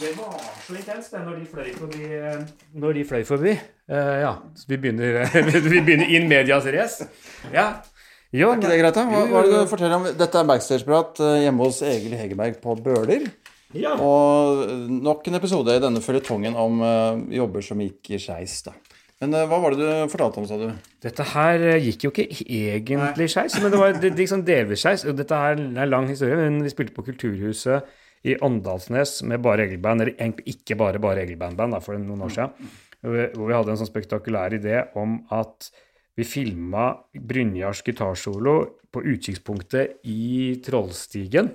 Det var så intenst det, når de fløy forbi. Når de fløy forbi. Uh, ja, så vi begynner, vi begynner in medias race. Ja. Jo, Er ikke det greit, da? Hva, hva er det du forteller om? Dette er backstage-prat hjemme hos Egil Hegerberg på Bøler. ja. Og eh, nok en episode i denne føljetongen om uh, jobber som gikk i skeis, da. Men uh, hva var det du fortalte om, sa du? Dette her eh, gikk jo ikke egentlig skeis, men det var det, det gikk sånn delvis skeis. Og dette her er en lang historie, men vi spilte på Kulturhuset i Åndalsnes med bare regelband, eller egentlig ikke bare bare regelbandband, for noen år siden. Hvor vi- hadde en sånn spektakulær idé om at vi filma Brynjars gitarsolo på utkikkspunktet i Trollstigen.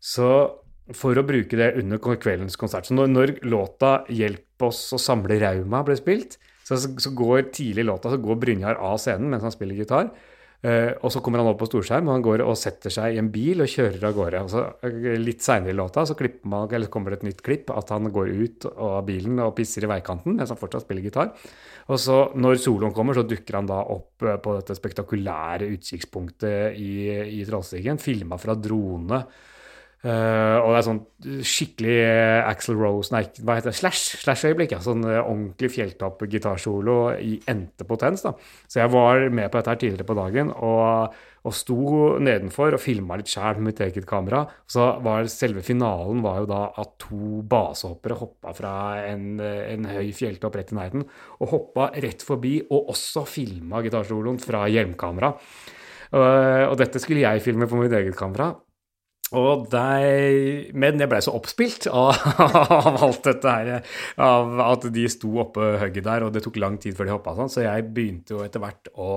Så for å bruke det under kveldens konsert. Så når, når låta 'Hjelp oss å samle rauma' ble spilt, så, så går tidlig låta så går Brynjar av scenen mens han spiller gitar. Eh, og så kommer han opp på storskjerm, og han går og setter seg i en bil og kjører av gårde. Og så eh, Litt seinere i låta så man, kommer det et nytt klipp at han går ut av bilen og pisser i veikanten mens han fortsatt spiller gitar. Og så når soloen kommer, så dukker han da opp eh, på dette spektakulære utkikkspunktet i, i Trollstigen, filma fra drone. Eh, og det er sånn skikkelig uh, Axel Rose Nei, hva heter det? Slash, slash-øyeblikk. Ja. Sånn eh, ordentlig fjelltopp-gitarsolo i ente potens. da. Så jeg var med på dette her tidligere på dagen og, og sto nedenfor og filma litt sjæl med mitt eget kamera. Så var selve finalen var jo da at to basehoppere hoppa fra en, eh, en høy fjelltopp rett i nærheten, og hoppa rett forbi, og også filma gitarsoloen fra hjelmkamera. Uh, og dette skulle jeg filme på mitt eget kamera. Og der, men jeg blei så oppspilt av, av alt dette her, av at de sto oppe hugget der, og det tok lang tid før de hoppa sånn, så jeg begynte jo etter hvert å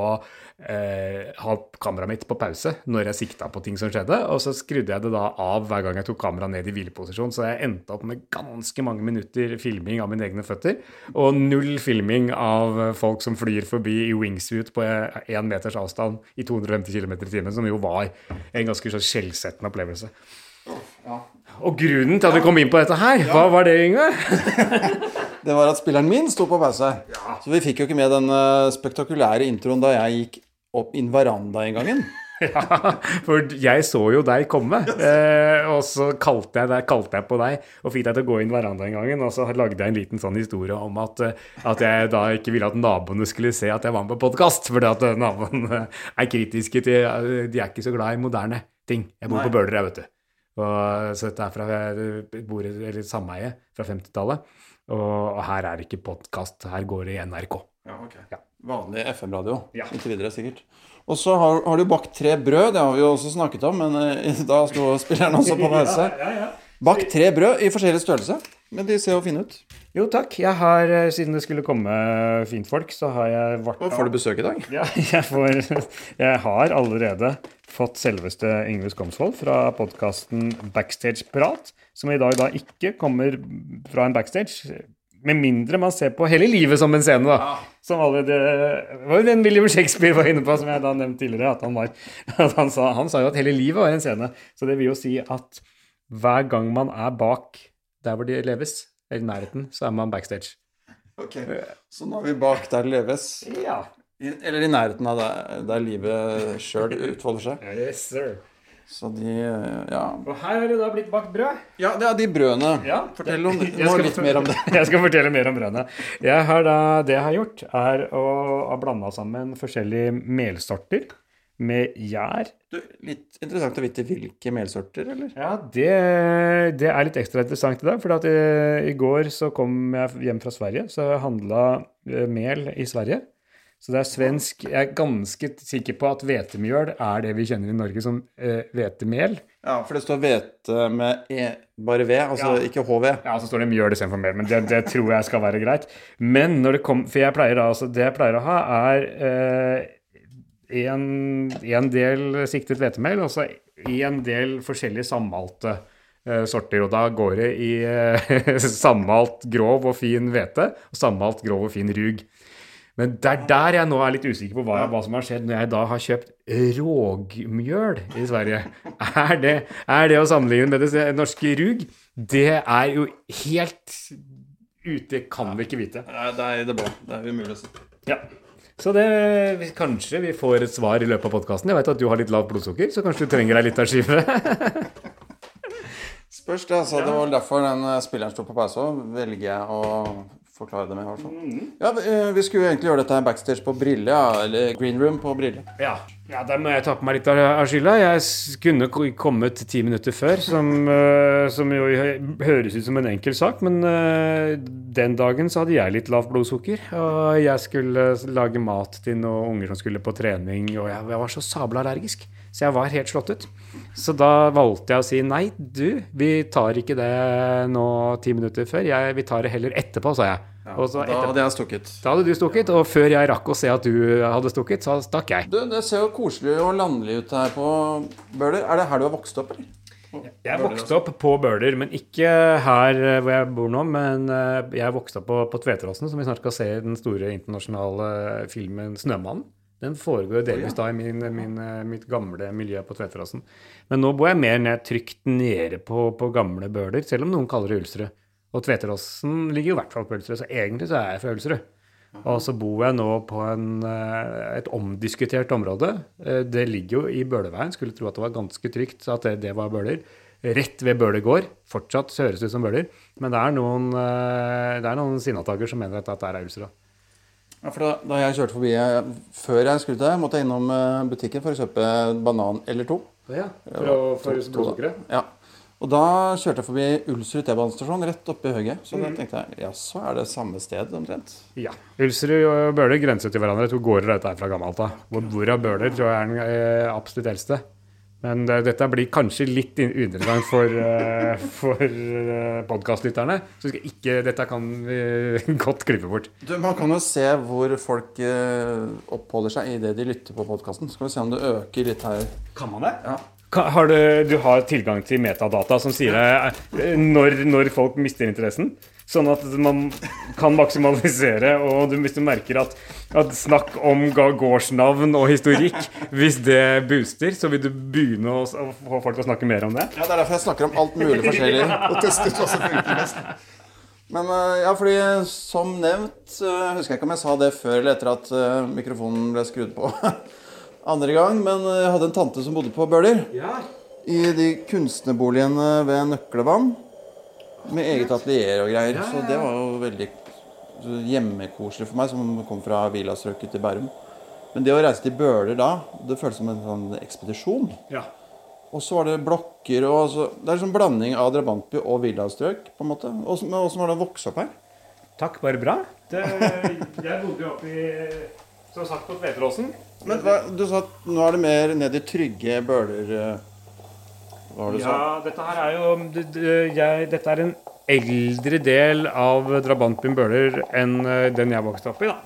eh, ha kameraet mitt på pause når jeg sikta på ting som skjedde, og så skrudde jeg det da av hver gang jeg tok kameraet ned i hvileposisjon, så jeg endte opp med ganske mange minutter filming av mine egne føtter, og null filming av folk som flyr forbi i wingsuit på én meters avstand i 250 km i timen, som jo var en ganske så skjellsettende opplevelse. Og grunnen til at vi kom inn på dette her, hva var det, Yngve? Det var at spilleren min sto på pause. Så vi fikk jo ikke med den eh, spektakulære introen da jeg gikk opp inn verandainngangen. Ja, for jeg så jo deg komme, eh, og så kalte jeg, deg, kalte jeg på deg og fikk deg til å gå inn verandainngangen, og så lagde jeg en liten sånn historie om at, eh, at jeg da ikke ville at naboene skulle se at jeg var med på podkast, fordi at eh, naboene er kritiske til De er ikke så glad i moderne ting. Jeg bor på Bøler, jeg, vet du. Og, så dette er fra bor eller sameie fra 50-tallet. Og, og her er det ikke podkast, her går det i NRK. Ja. Vanlig FM-radio. Ja. Inntil videre, sikkert. Og så har, har du bakt tre brød, det har vi jo også snakket om, men eh, da sto spilleren også på pause. Ja, ja, ja. Bakt tre brød i forskjellig størrelse, men de ser jo fine ut. Jo, takk. Jeg har, eh, siden det skulle komme fintfolk, så har jeg vært Og får du besøk i dag? Ja, jeg, får, jeg har allerede fått selveste Yngve Skomsvold fra podkasten Backstage Prat, som i dag da ikke kommer fra en backstage. Med mindre man ser på hele livet som en scene, da. Som allerede var jo den William Shakespeare var inne på, som jeg da nevnte tidligere. At han, var, at han, sa, han sa jo at hele livet var en scene. Så det vil jo si at hver gang man er bak der hvor de leves, eller i nærheten, så er man backstage. Ok, Så nå er vi bak der det leves. Ja. I, eller i nærheten av der, der livet sjøl utfolder seg. Yes, sir. Så de Ja, Og her har det da blitt bakt brød. ja det er de brødene. Ja. Fortell om, nå litt mer om det. Jeg skal fortelle mer om brødene. Jeg har da, det jeg har gjort, er å ha blanda sammen forskjellige melsorter med gjær. Du, litt interessant å vite hvilke melsorter, eller? Ja, det, det er litt ekstra interessant i dag. For i, i går så kom jeg hjem fra Sverige, så jeg handla eh, mel i Sverige. Så det er svensk Jeg er ganske sikker på at hvetemjøl er det vi kjenner i Norge som eh. Ja, for det står hvete med e, bare V, altså Ja. ikke HV. Ja, så står det mjøl istedenfor mel, men det, det tror jeg skal være greit. Men når det kom, for jeg pleier da, altså det jeg pleier å ha, er eh, en del siktet hvetemel og så en del forskjellige sammalte eh, sorter. Og da går det i eh, sammalt grov og fin hvete og sammalt grov og fin rug. Men det er der jeg nå er litt usikker på hva, hva som har skjedd når jeg da har kjøpt rågmjøl i Sverige. Er det, er det å sammenligne med det norske rug? Det er jo helt ute, kan vi ikke vite. Nei, det er i det blå. Det er umulig å si. Ja. Så det, kanskje vi får et svar i løpet av podkasten. Jeg vet at du har litt lavt blodsukker, så kanskje du trenger deg litt av skive. Spørs det. altså. Det var derfor den eh, spilleren sto på pause òg, velger jeg å forklare det med. i hvert fall. Mm. Ja, vi- eh, skulle jo egentlig gjøre dette backstage på Brille, eller Green Room på Brille. Ja. Ja, der må jeg ta på meg litt av skylda. Jeg kunne kommet ti minutter før, som, eh, som jo høres ut som en enkel sak, men eh, den dagen så hadde jeg litt lavt blodsukker. Og jeg skulle lage mat til noen unger som skulle på trening, og jeg var så sabla allergisk. Så jeg var helt slått ut. Så da valgte jeg å si nei, du, vi tar ikke det nå ti minutter før. Jeg, vi tar det heller etterpå, sa jeg. Så Da hadde jeg stukket. da hadde du stukket, og før jeg rakk å se at du hadde stukket, så stakk jeg. Du, Det ser jo koselig og landlig ut her på Bøler. Er det her du har vokst opp, eller? Jeg vokste opp på Bøler, men ikke her eh, hvor jeg bor nå. Men eh, jeg vokste opp på, på Tveteråsen, som vi snart skal se i den store internasjonale filmen 'Snømannen'. Den foregår delvis da i min, min, eh, mitt gamle miljø på Tveteråsen. Men nå bor jeg mer ned, trygt nede på, på gamle Bøler, selv om noen kaller det Ulsrud. Og Tveteråsen ligger jo i hvert fall på Ølsrud, så egentlig så er jeg fra Ølsrud. Og så bor jeg nå på en, eh, et omdiskutert område. Eh, Det ligger jo i Bøleveien. Skulle tro at det var ganske trygt at det, det var Bøler. Rett ved Bøler gård. Fortsatt høres det ut som Bøler. Men det er noen, eh, det er noen sinnataker som mener at dette er Ulsrud. Ja, for da, da jeg kjørte forbi jeg, Før jeg skulle til deg, måtte jeg innom butikken for å kjøpe banan eller to. Ja, for å få to- blodsukkeret? Ja. Og da kjørte jeg forbi Ulsrud T-banestasjon, rett oppi høyet. Så da tenkte jeg ja, så er det samme sted omtrent. Ja. Ulsrud og Bøler grenser til hverandre. To gårder dette er fra gammelt av. Hvor- Hvorav Bøler tror jeg er den eh, absolutt eldste. Men det, dette blir kanskje litt in- uinteressant for, uh, for uh, podkastlytterne. Så skal ikke, dette kan vi godt klippe bort. Du, Man kan jo se hvor folk uh, oppholder seg idet de lytter på podkasten. Skal vi se om det øker litt her. Kan man det? Ja. Har du, du har tilgang til metadata som sier deg eh, når, når folk mister interessen? Sånn at man kan maksimalisere, og du, hvis du merker at, at snakk om gårdsnavn og historikk Hvis det booster, så vil du begynne å, å få folk til å snakke mer om det? Ja, Det er derfor jeg snakker om alt mulig forskjellig. Og tester hva som funker mest. Men eh, ja, fordi som nevnt eh, Husker jeg ikke om jeg sa det før eller etter at mikrofonen ble skrudd på andre gang. Men eh, jeg hadde en tante som bodde på Bøler. Ja. I de kunstnerboligene ved Nøklevann. Med eget atelier og greier. Så det var jo veldig hjemmekoselig for meg, som kom fra villastrøket til Bærum. Men det å reise til Bøler da, det føltes som en sånn ekspedisjon. ja. Og så var det blokker og så, Det er sånn blanding av drabantby og villastrøk, på en måte. Åssen det å vokse opp her? Takk, bare bra. Det, jeg bodde jo oppe i Som sagt på Tveteråsen. Men hva, Du sa at nå er det mer ned i trygge bøler eh, Hva var det du sa? Ja, dette her er jo det- det- jeg, Dette er en eldre del av drabantbyen Bøler enn eh, den jeg vokste opp i, da.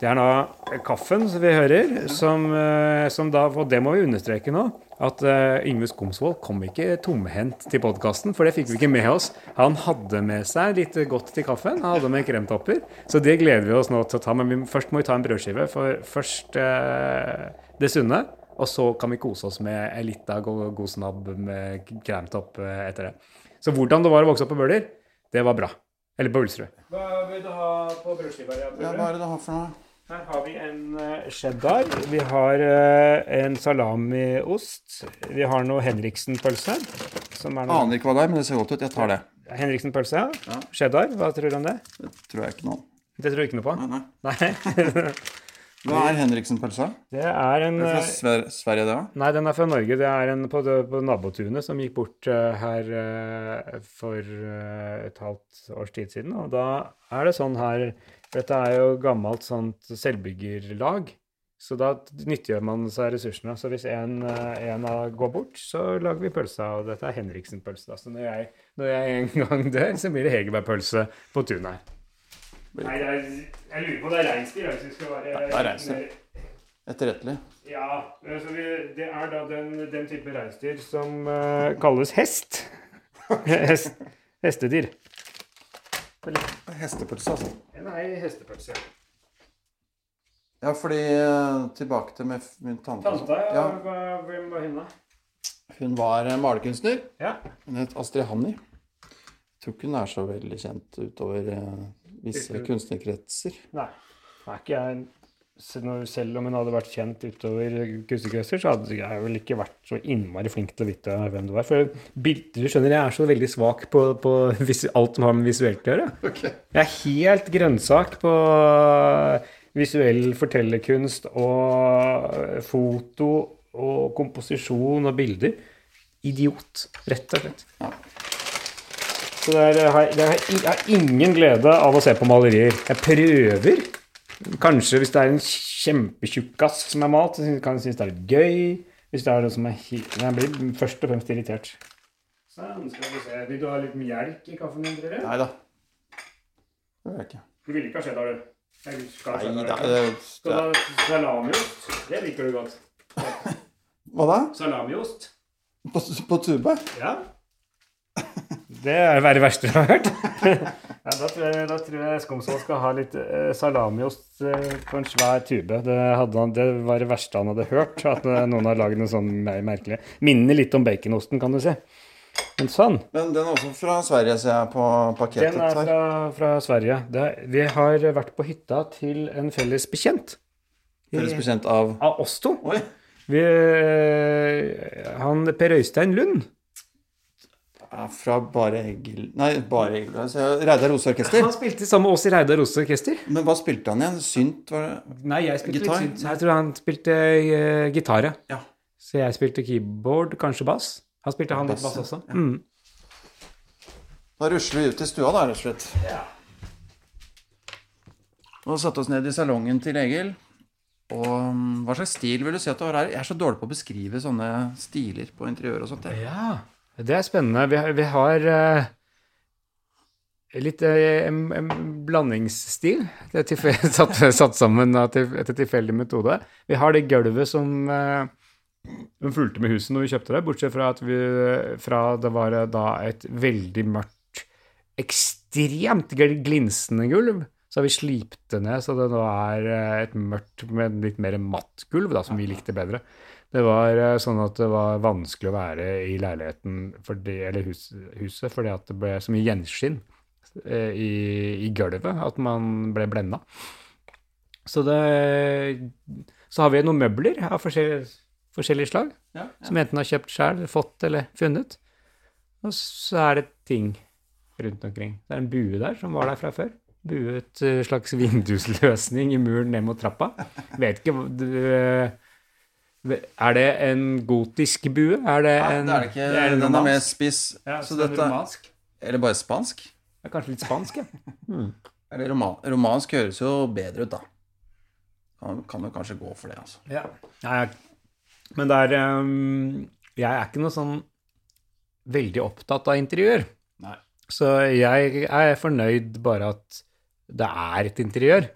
Det er da kaffen som vi hører, som, eh, som da Og det må vi understreke nå. At uh, Yngve Skomsvold kom ikke tomhendt til podkasten, for det fikk vi ikke med oss. Han hadde med seg litt godt til kaffen. Han hadde med kremtopper. Så det gleder vi oss nå til å ta. Men vi, først må vi ta en brødskive. For først uh, det sunne, og så kan vi kose oss med en lita god, god snabb med kremtopp uh, etter det. Så hvordan det var å vokse opp på Bøler, det var bra. Eller på Ulsrud. Hva vil du ha på brødskiva? Ja, hva er det du har for noe? Her har vi en eh, cheddar. Vi har eh, en salamiost. Vi har noe Henriksen-pølse. Er noe Aner ikke hva det er, men det ser godt ut. Jeg tar det. Henriksen-pølse, ja. Cheddar. Hva tror du om det? Det tror jeg ikke noe om. Det tror jeg ikke noe på. Nei, nei. Nei. Hva er Henriksen-pølsa? Det er en Er det fra eh, Sver Sverige, det da? Nei, den er fra Norge. Det er en på, på nabotunet som gikk bort her for et halvt års tid siden. Og da er det sånn her Dette er jo gammelt sånt selvbyggerlag. Så da nyttiggjør man seg ressursene. Så hvis en, eh, en av går bort, så lager vi pølse av dette. er Henriksen-pølse. Så når jeg, når jeg en gang dør, så blir det Hegerberg-pølse på tunet her. Nei, det er, jeg lurer på om det er reinsdyr. Hvis vi skal være det er reinsdyr. Etterrettelig. ja, altså vi, det er da den, den type reinsdyr som uh, kalles hest. hest. Hestedyr. Hestepølse, altså. Nei, hestepølse. Ja, fordi eh, Tilbake til med min tante. Tante, ja. Hvem var hun, da? hun var eh, malerkunstner. Ja. Hun het Astrid Hanni. Jeg tror ikke hun er så veldig kjent utover eh, visse kunstnerkretser. Nei. det er ikke jeg selv om hun hadde vært kjent utover kunstnerkretser, så hadde jeg vel ikke vært så innmari flink til å vite hvem du var. For bilder, du skjønner, jeg er så veldig svak på, på alt som har med visuelt å gjøre. Jeg er helt grønnsak på visuell fortellerkunst og foto og komposisjon og bilder. Idiot, rett og slett. Så jeg, har, det er, jeg har ingen glede av å se på malerier. Jeg prøver. Kanskje hvis det er en kjempetjukkas som er malt, så kan jeg synes det er litt gøy. Hvis det er noe som er Men jeg blir først og fremst irritert. Sånn, skal vi se. Vil du ha litt melk i kaffen din, dere? Nei da. Det vil jeg ikke. Du ville ikke ha cheddar, du? Nei da. Du det, ha salamiost? Det liker du godt. hva da? Salamiost? På, på tube? Ja. Det er det verste jeg har hørt. ja, da, tror jeg, da tror jeg Skomsvold skal ha litt eh, salamiost eh, på en svær tube. Det, han, det var det verste han hadde hørt, at eh, noen har lagd noe sånn mer merkelig. Minner litt om baconosten, kan du si. Men sånn. Men den er også fra Sverige, ser jeg på pakketet Den er fra, fra Sverige. Det, vi har vært på hytta til en felles bekjent. Felles bekjent av Av oss to. Oi! Vi, han Per Øystein Lund. Er Fra Bare Egil Nei, Bare Egil altså, Reidar Rose Orkester. Han spilte sammen med oss i Reidar Rose Orkester. Men hva spilte han igjen? Synt, var det? Nei, jeg spilte Gitar? litt synt. Jeg tror han spilte uh, gitar, ja. Ja. Så jeg spilte keyboard, kanskje bass. Han spilte han litt Bass, bass også. ja. Mm. Da rusler vi ut til stua, da, rett og slett. Og satte oss ned i salongen til Egil. Og um, hva slags stil vil du si at du har her? Jeg er så dårlig på å beskrive sånne stiler på interiør og sånt. Ja, det er spennende. Vi, har- vi har eh, litt eh, en, en blandingsstil. Det er satt, satt sammen etter tilfeldig metode. Vi har det gulvet som uh, fulgte med huset når vi kjøpte det, bortsett fra at vi, fra det var eh, da et veldig mørkt, ekstremt glinsende gulv. Så har vi slipt det ned, så det nå er eh, et mørkt, men litt mer matt gulv, da, som vi likte bedre. Det var eh, sånn at det var vanskelig å være i leiligheten, fordi, eller hus, huset, fordi at det ble så mye gjenskinn eh, i, i gulvet at man ble blenda. Så det Så har vi noen møbler av forskjellige, forskjellige slag, Ja, som enten har kjøpt sjøl, fått eller funnet. Og så er det ting rundt omkring. Det er en bue der som var der fra før. Buet eh, slags vindusløsning i muren ned mot trappa. Vet ikke eh, Er det en gotisk bue? Er det Nei, en det er det ikke. det er Den er mer spiss. Ja, så så dette romansk? Eller bare spansk? Det er kanskje litt spansk, ja. Eller roman, romansk høres jo bedre ut, da. Kan, kan jo kanskje gå for det, altså. Ja. Nei, men det er um, Jeg er ikke noe sånn veldig opptatt av interiør. Nei. Så jeg er fornøyd bare at det er et interiør.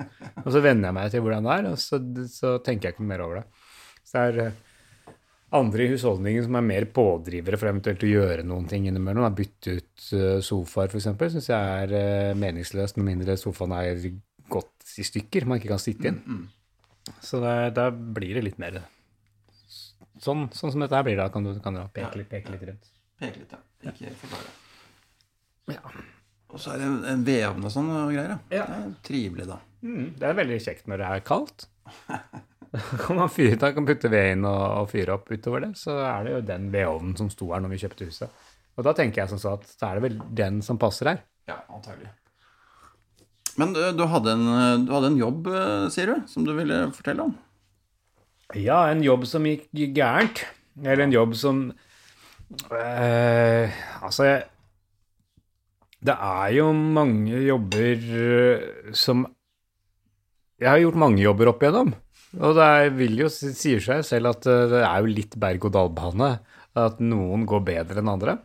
Og så venner jeg meg til hvordan det er, og så, så tenker jeg ikke mer over det. Så det er andre i husholdningen som er mer pådrivere for eventuelt å gjøre noen ting innimellom. Bytte ut eh, sofaer, f.eks., syns jeg er eh, meningsløst, med mindre sofaen er gått i stykker, man ikke kan sitte inn. Så da blir det litt mer Sånn, sånn som dette her blir da. Kan du, kan du peke, litt, peke litt rundt. Peke litt, ja. Ikke forklare. Ja. Og så er det en, en vedovn og sånn og greier. Ja. Det er trivelig, da. Mm, det er veldig kjekt når det er kaldt. Kan man fyre, da kan putte ved inn og, og fyre opp utover det. Så er det jo den vedovnen som sto her når vi kjøpte huset. Og da tenker jeg som så at så er det vel den som passer her. Ja, antagelig. Men du, du, hadde en, du hadde en jobb, eh, sier du, som du ville fortelle om? Ja, en jobb som gikk gærent. Eller en jobb som øh, Altså, jeg, det er jo mange jobber eh, som Jeg har gjort mange jobber opp igjennom. Og det er, vil jo si- sier seg selv at eh, det er jo litt berg-og-dal-bane. At noen går bedre enn andre.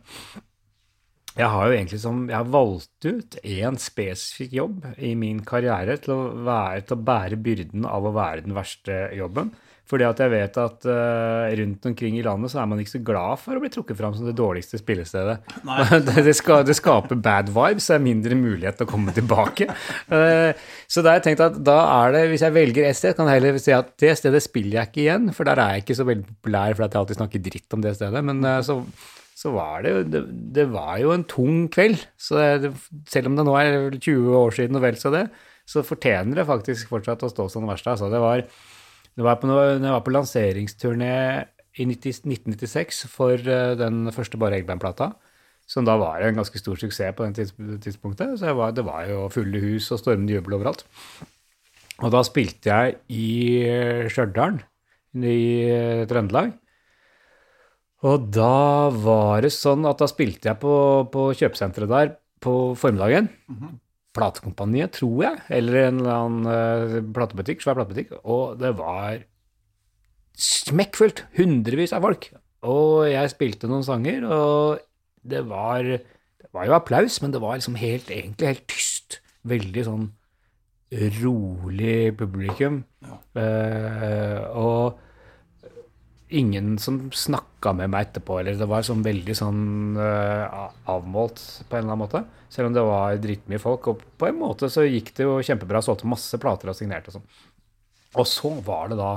Jeg har jo egentlig som, jeg har valgt ut én spesifikk jobb i min karriere til å, være, til å bære byrden av å være den verste jobben. Fordi at jeg vet at uh, rundt omkring i landet så er man ikke så glad for å bli trukket fram som det dårligste spillestedet. det, det, ska, det skaper bad vibes, så er mindre mulighet til å komme tilbake. Uh, så da har jeg tenkt at da er det, hvis jeg velger et sted, kan jeg heller si at det stedet spiller jeg ikke igjen, for der er jeg ikke så veldig populær fordi jeg alltid snakker dritt om det stedet. Men uh, så, så var det, jo- det Det var jo en tung kveld. Så det, selv om det nå er 20 år siden og vel så det, så fortjener det faktisk fortsatt å stå som det verste. Altså, det var, det var på når jeg var på lanseringsturné i 90, 1996 for eh, den første Bare Eggband-plata, som da var en ganske stor suksess på den tidspunktet. Så var, det var jo fulle hus og stormende jubel overalt. Og da spilte jeg i Stjørdal, i eh, Trøndelag. Og da var det sånn at da spilte jeg på, på kjøpesenteret der på formiddagen. Platekompaniet, tror jeg, eller en eller annen uh, platebutikk, svær platebutikk. Og det var smekkfullt. Hundrevis av folk. Og jeg spilte noen sanger, og det var, det var jo applaus, men det var liksom helt, egentlig helt tyst. Veldig sånn rolig publikum. Eh, og ingen som snakka med meg etterpå, eller det var sånn veldig sånn uh, avmålt på en eller annen måte. Selv om det var dritmye folk. Og på en måte så gikk det jo kjempebra. Solgte masse plater og signerte og sånn. Og så var det da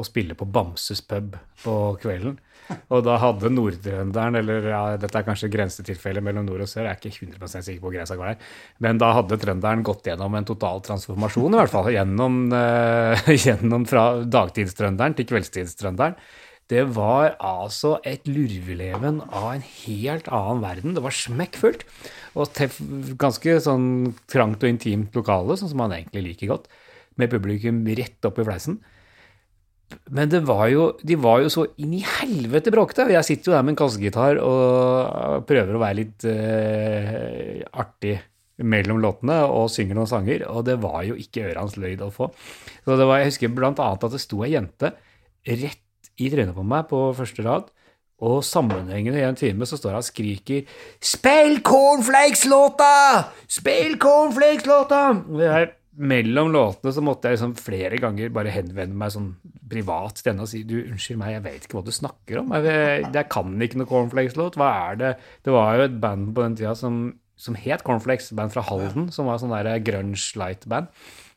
å spille på Bamses pub på kvelden. Og da hadde nordtrønderen, eller ja, dette er kanskje grensetilfellet mellom nord og sør, jeg er ikke 100 sikker på hvor grensa går der, men da hadde trønderen gått gjennom en total transformasjon, i hvert fall. Gjennom, uh, gjennom fra dagtidstrønderen til kveldstidstrønderen. Det var altså et lurveleven av en helt annen verden. Det var smekkfullt. Og ganske sånn trangt og intimt lokale, sånn som man egentlig liker godt. Med publikum rett opp i fleisen. Men det var jo, de var jo så inn i helvete bråkete. Jeg sitter jo der med en kassegitar og prøver å være litt eh, artig mellom låtene og synger noen sanger, og det var jo ikke ørens løyd å få. Så det var, Jeg husker annet at det sto ei jente rett i trynet på meg på første rad, og sammenhengende i en time så står han og skriker 'Spill Cornflakes-låta! Spill Cornflakes-låta!' Det her mellom låtene så måtte jeg liksom flere ganger bare henvende meg sånn privat til henne og si du, unnskyld meg, jeg vet ikke hva du snakker om. Jeg, jeg kan ikke noe Cornflakes-låt. Hva er det? Det var jo et band på den tida som, som het Cornflakes, band fra Halden, som var sånn der grunge light-band.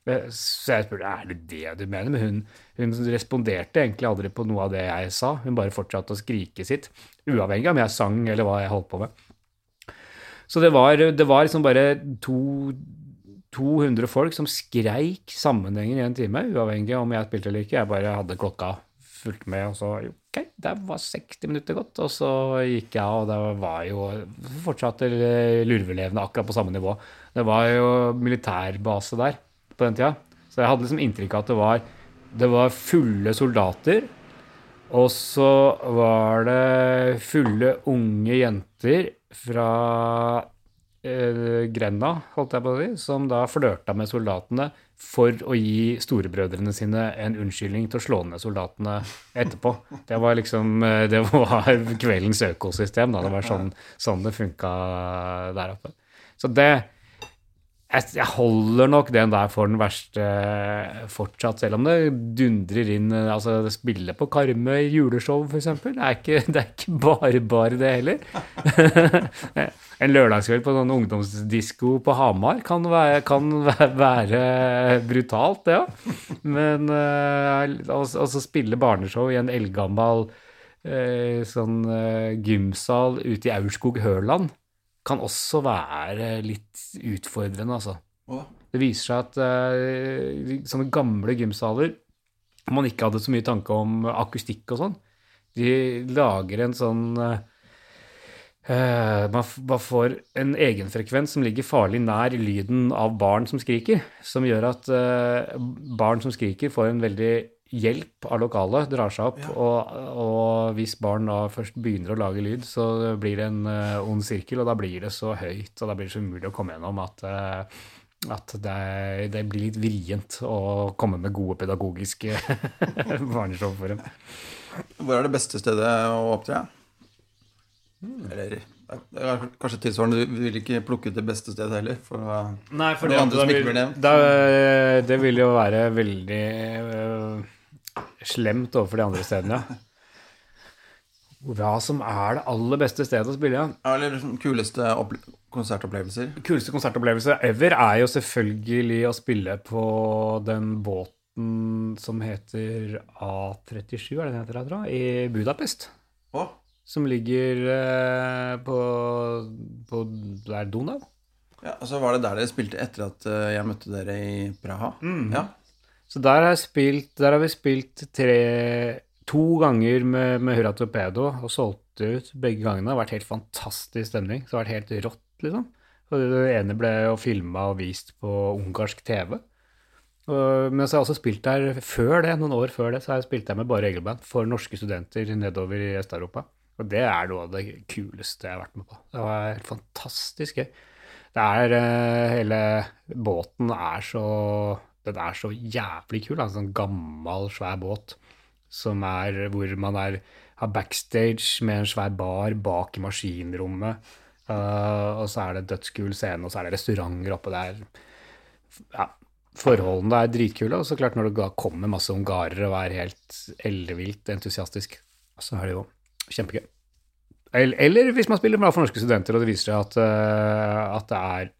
Så jeg spurte er det det du mener, men hun, hun responderte egentlig aldri på noe av det jeg sa. Hun bare fortsatte å skrike sitt, uavhengig av om jeg sang eller hva jeg holdt på med. Så det var, det var liksom bare to 200 folk som skreik sammenhengende i en time, uavhengig av om jeg spilte eller ikke. Jeg bare hadde klokka fulgt med, og så ok, der var 60 minutter gått. Og så gikk jeg, og det var jo fortsatt lurvelevende akkurat på samme nivå. Det var jo militærbase der på den tida, så jeg hadde liksom inntrykk av at det var, det var fulle soldater. Og så var det fulle unge jenter fra eh, grenda, holdt jeg på å si, som da flørta med soldatene for å gi storebrødrene sine en unnskyldning til å slå ned soldatene etterpå. Det var liksom eh, det var kveldens økosystem. Da. Det var sånn, sånn det funka der oppe. Så det jeg holder nok den der for den verste fortsatt, selv om det dundrer inn altså det spiller på Karmøy juleshow, f.eks. Det, det er ikke bare bare det heller. en lørdagskveld på sånn ungdomsdisko på Hamar kan være, kan være brutalt, det ja. òg. Men uh, altså spille barneshow i en eldgammel uh, sånn uh, gymsal ute i Aurskog-Høland kan også være litt utfordrende, altså. Hva? Det viser seg at uh, sånne gamle gymsaler man ikke hadde så mye tanke om akustikk og sånn, de lager en sånn uh, man, man, får en egenfrekvens som ligger farlig nær lyden av barn som skriker, som gjør at uh, barn som skriker, får en veldig hjelp av lokalet drar seg opp. Ja. Og, og, hvis barn da først begynner å lage lyd, så blir det en uh, ond sirkel, og da blir det så høyt og da blir det så umulig å komme gjennom at, uh, at det, det, blir litt vrient å komme med gode pedagogiske barneshow for dem. Hvor er det beste stedet å opptre? Mm. Eller det er kanskje tilsvarende, Du vil ikke plukke ut det beste stedet heller? For Nei, for det, andre som ikke blir nevnt. det vil jo være veldig uh, slemt overfor de andre stedene. Hva som er det aller beste stedet å spille? Ja, eller liksom kuleste konsertopplevelser? Kuleste konsertopplevelser ever er jo selvfølgelig å spille på den båten som heter A37, er det den heter, jeg tror, i Budapest. Å? Som ligger eh, på, på Det er Donau. Ja, og så var det der dere spilte etter at eh, jeg møtte dere i Praha. Ja. Så der har, spilt, der har vi spilt tre, to ganger med, med Hurra Torpedo og solgt ut begge gangene. Det har vært helt fantastisk stemning. Så det har vært helt rått, liksom. Og det ene ble jo filma og vist på ungarsk TV. Og, men så har jeg også spilt der før det, noen år før det, så har jeg spilt der med bare regelband for norske studenter nedover i Øst-Europa. Og det er noe av det kuleste jeg har vært med på. Det var fantastisk gøy. Det er eh, Hele båten er så Den er så jævlig kul. Altså en gammel, svær båt som er hvor man er, har backstage med en svær bar bak i maskinrommet. Uh, og så er det dødskul scene, og så er det restauranter oppe der. Ja, forholdene er dritkule. Og så klart når det da kommer masse ungarere og er helt ellevilt entusiastisk, så er det jo kjempegøy. Eller, hvis man spiller bra for norske studenter, og det viser seg at, uh, at det er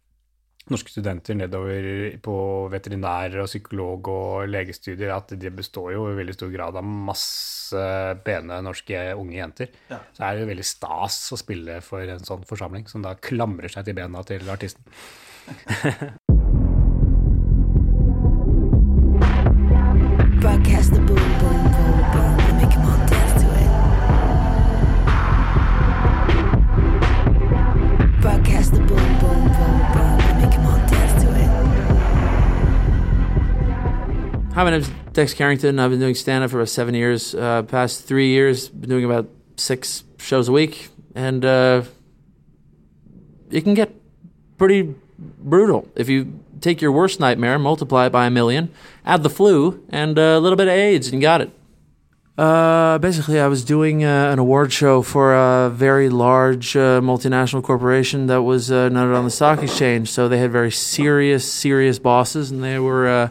norske studenter nedover på veterinær og psykolog og legestudier, at det består jo i veldig stor grad av masse pene norske unge jenter. Ja. Så er det jo veldig stas å spille for en sånn forsamling, som da klamrer seg til bena til artisten. Hi, my name's Dex Carrington. I've been doing stand up for about seven years. Uh, past three years, been doing about six shows a week. And uh, it can get pretty brutal if you take your worst nightmare, multiply it by a million, add the flu, and a little bit of AIDS, and you got it. Uh, basically, I was doing uh, an award show for a very large uh, multinational corporation that was uh, noted on the stock exchange. So they had very serious, serious bosses, and they were uh,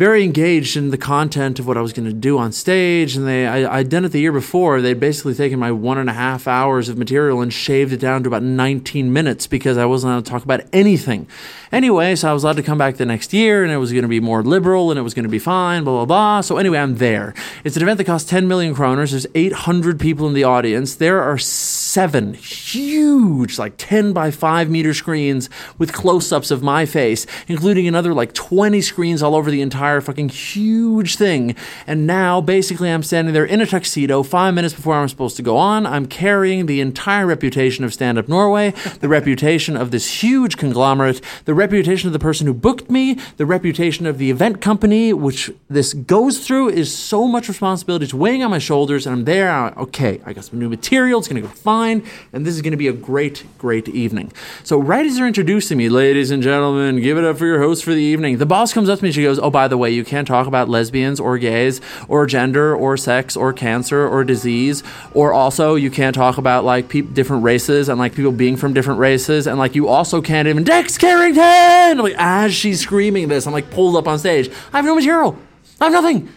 very engaged in the content of what I was going to do on stage. And they, I, I'd done it the year before. They'd basically taken my one and a half hours of material and shaved it down to about 19 minutes because I wasn't allowed to talk about anything. Anyway, so I was allowed to come back the next year, and it was going to be more liberal, and it was going to be fine. Blah blah blah. So anyway, I'm there. It's an event that costs 10 million kroners. There's 800 people in the audience. There are seven huge, like 10 by 5 meter screens with close ups of my face, including another like 20 screens all over the entire fucking huge thing. And now, basically, I'm standing there in a tuxedo five minutes before I'm supposed to go on. I'm carrying the entire reputation of Stand Up Norway, the reputation of this huge conglomerate, the reputation of the person who booked me, the reputation of the event company, which this goes through, is so much responsibility. It's weighing on my shoulders, and I'm there. I'm, okay, I got some new material. It's going to go fine, and this is going to be a great, great evening. So, right as they're introducing me, ladies and gentlemen, give it up for your host for the evening. The boss comes up to me. She goes, "Oh, by the you can't talk about lesbians or gays or gender or sex or cancer or disease, or also you can't talk about like peop different races and like people being from different races, and like you also can't even Dex Carrington." Like as she's screaming this, I'm like pulled up on stage. I have no material. I have nothing.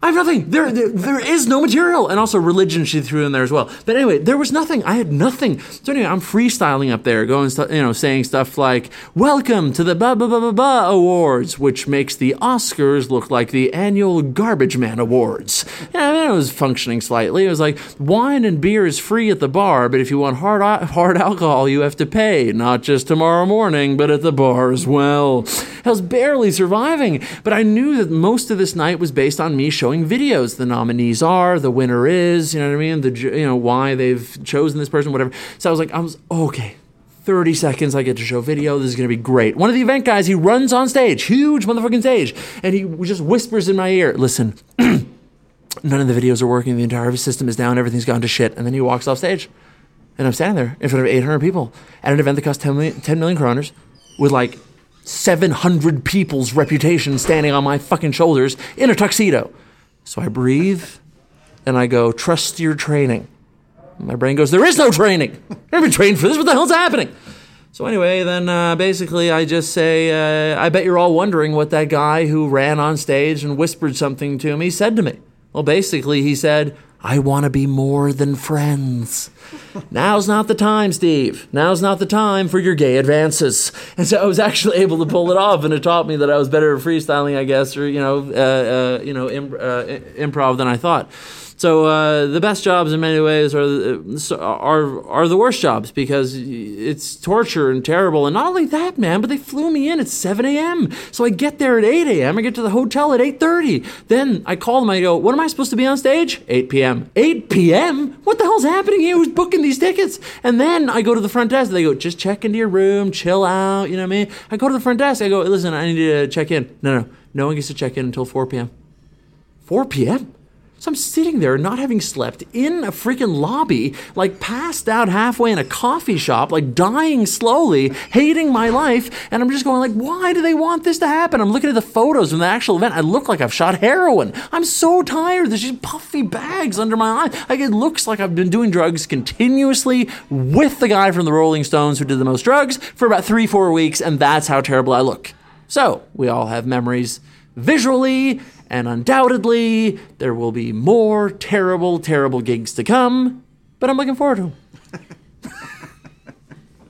I have nothing. There, there, there is no material, and also religion she threw in there as well. But anyway, there was nothing. I had nothing. So anyway, I'm freestyling up there, going, you know, saying stuff like "Welcome to the blah blah blah blah blah awards," which makes the Oscars look like the annual Garbage Man Awards. And I mean, it was functioning slightly. It was like wine and beer is free at the bar, but if you want hard hard alcohol, you have to pay, not just tomorrow morning, but at the bar as well. I was barely surviving, but I knew that most of this night was based on me showing videos. The nominees are, the winner is, you know what I mean? The you know why they've chosen this person, whatever. So I was like, I was okay. 30 seconds, I get to show video. This is going to be great. One of the event guys, he runs on stage, huge motherfucking stage, and he just whispers in my ear, listen, none of the videos are working. The entire system is down. Everything's gone to shit. And then he walks off stage. And I'm standing there in front of 800 people at an event that costs 10 million, 10 million kroners with like 700 people's reputation standing on my fucking shoulders in a tuxedo. So I breathe and I go, trust your training. My brain goes, there is no training. I've never been trained for this. What the hell's happening? So anyway, then uh, basically I just say, uh, I bet you're all wondering what that guy who ran on stage and whispered something to me said to me. Well, basically he said, I want to be more than friends. Now's not the time, Steve. Now's not the time for your gay advances. And so I was actually able to pull it off, and it taught me that I was better at freestyling, I guess, or you know, uh, uh, you know, im- uh, improv than I thought. So uh, the best jobs in many ways are the- are are the worst jobs because it's torture and terrible. And not only that, man, but they flew me in at 7 a.m. So I get there at 8 a.m. I get to the hotel at 8:30. Then I call them. I go, "What am I supposed to be on stage?" 8 p.m. 8 p.m. What the hell's happening here? Who's booking these tickets? And then I go to the front desk. They go, "Just check into your room, chill out." You know what I mean? I go to the front desk. I go, "Listen, I need to check in." No, no, no one gets to check in until 4 p.m. 4 p.m. So I'm sitting there not having slept in a freaking lobby, like passed out halfway in a coffee shop, like dying slowly, hating my life, and I'm just going like, why do they want this to happen? I'm looking at the photos from the actual event. I look like I've shot heroin. I'm so tired. There's just puffy bags under my eyes. Like it looks like I've been doing drugs continuously with the guy from the Rolling Stones who did the most drugs for about three, four weeks, and that's how terrible I look. So we all have memories visually, and undoubtedly there will be more terrible, terrible gigs to come, but I'm looking forward to them.